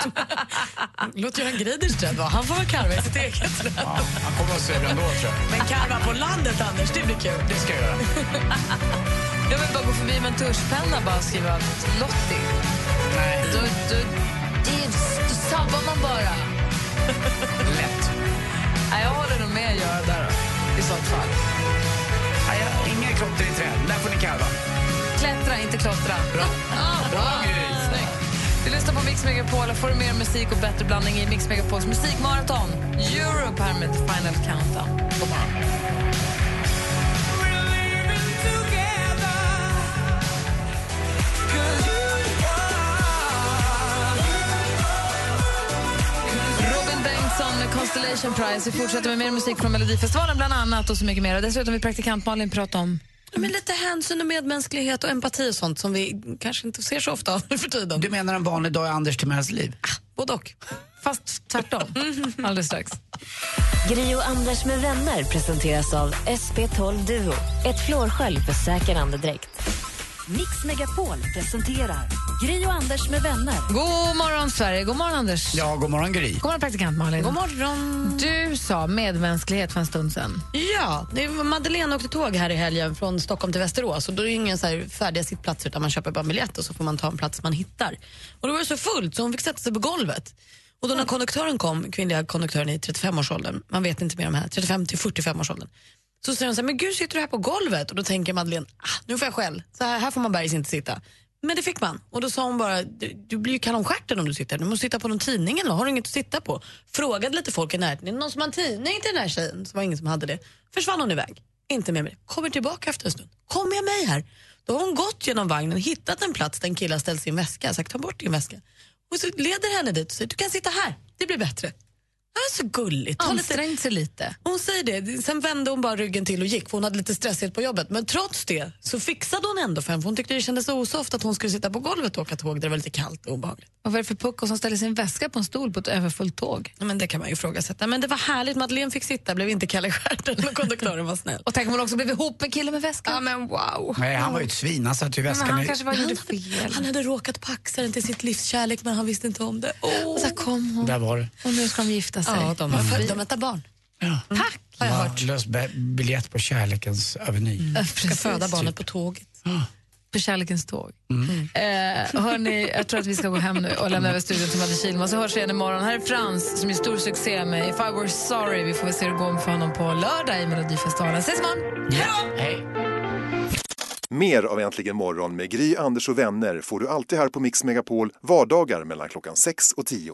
Låt Göran Greiders träd vara. Han får väl karva i sitt eget träd. Ja, han kommer att se det ändå tror jag. Men karva på landet, Anders, det blir kul. Det ska jag göra. Jag vill bara gå förbi med en tuschpenna och bara skriva Lotti. Nej. Då, då, det, då sabbar man bara. Lätt. Nej, jag håller nog med Göran där då, i sånt fall. Jag- Inga klotter i träd. Där får ni karva. Klättra, inte klottra. Bra. Ah, bra. Bra. Du lyssnar på Mix Megapol och får du mer musik och bättre blandning i Mix Megapols musikmaraton. Europe här med Final Countdown. God morgon. Med Constellation Prize. Vi fortsätter med mer musik från Melodifestivalen bland annat och så mycket mer. Och dessutom vill praktikant Malin prata om Men lite hänsyn och medmänsklighet och empati och sånt som vi kanske inte ser så ofta av för tiden. Du menar en vanlig dag i Anders Timells liv? Både och. Fast tvärtom. Alldeles strax. Gri och Anders med vänner presenteras av SP12 Duo. Ett flårskölj för säker andedräkt. Mix Megapol presenterar Gri och Anders med vänner. God morgon, Sverige. God morgon, Anders. Ja, god morgon Gry. God morgon, praktikant Malin. God morgon. Du sa medmänsklighet för en stund sedan. Ja, Madeleine åkte tåg här i helgen från Stockholm till Västerås. Och då är det inga så här färdiga sittplatser utan man köper bara en biljett och så får man ta en plats man hittar. Och då var det så fullt så hon fick sätta sig på golvet. Och då när konduktören kom, kvinnliga konduktören i 35-årsåldern, man vet inte mer om det här, 35 till 45-årsåldern. Så säger hon så här, men gud sitter du här på golvet? Och då tänker Madeleine, ah, nu får jag skäll, så här, här får man bergis inte sitta. Men det fick man. Och då sa hon bara, du, du blir ju kall om stjärten om du sitter Du måste sitta på någon tidning eller har du inget att sitta på? Frågade lite folk i närheten, är det någon som har en tidning till den här tjejen? Så var ingen som hade det. Försvann hon iväg. Inte med mig. Kommer tillbaka efter en stund. Kom med mig här. Då har hon gått genom vagnen, hittat en plats där en kille har ställt sin väska, sagt ta bort din väska. Och så leder henne dit och säger, du kan sitta här, det blir bättre. Det var så gulligt. Ansträngt sig lite. Hon säger det. Sen vände hon bara ryggen till och gick för hon hade lite stressigt på jobbet. Men trots det så fixade hon ändå för henne för hon tyckte det kändes osoft att hon skulle sitta på golvet och åka tåg där det var lite kallt och obehagligt. Och vad är det för pucko som ställer sin väska på en stol på ett överfullt tåg? Ja, men det kan man ju ifrågasätta. Men det var härligt. Madeleine fick sitta, blev inte Kalle Stjärten och konduktören var snäll. Och tänk om hon också blev ihop med killen med väskan. Ja men wow. Nej, han var ju ett svin. Han satt ju i väskan. Men han i- kanske gjorde han, fel. han hade råkat paxa den till sitt livskärlek men han visste inte om det. Och så kom hon. Där var det. Och nu ska de gifta sig. Ja, de, har, de väntar barn. Tack! Har jag Ja, hört. Lös biljett på kärlekens aveny. Ja, Ska föda barnet på tåget. På kärlekens tåg. Eh, hörni, jag tror att vi ska gå hem nu och lämna över studion till Madde Kihlman. Så hörs vi igen imorgon. Här är Frans som är stor succé med If I Were Sorry. Vi får väl se hur det går för honom på lördag i Melodifestivalen. Ses imorgon! Hej! Mer av Äntligen morgon med Gry, Anders och vänner får du alltid här på Mix Megapol vardagar mellan klockan 6 och 10.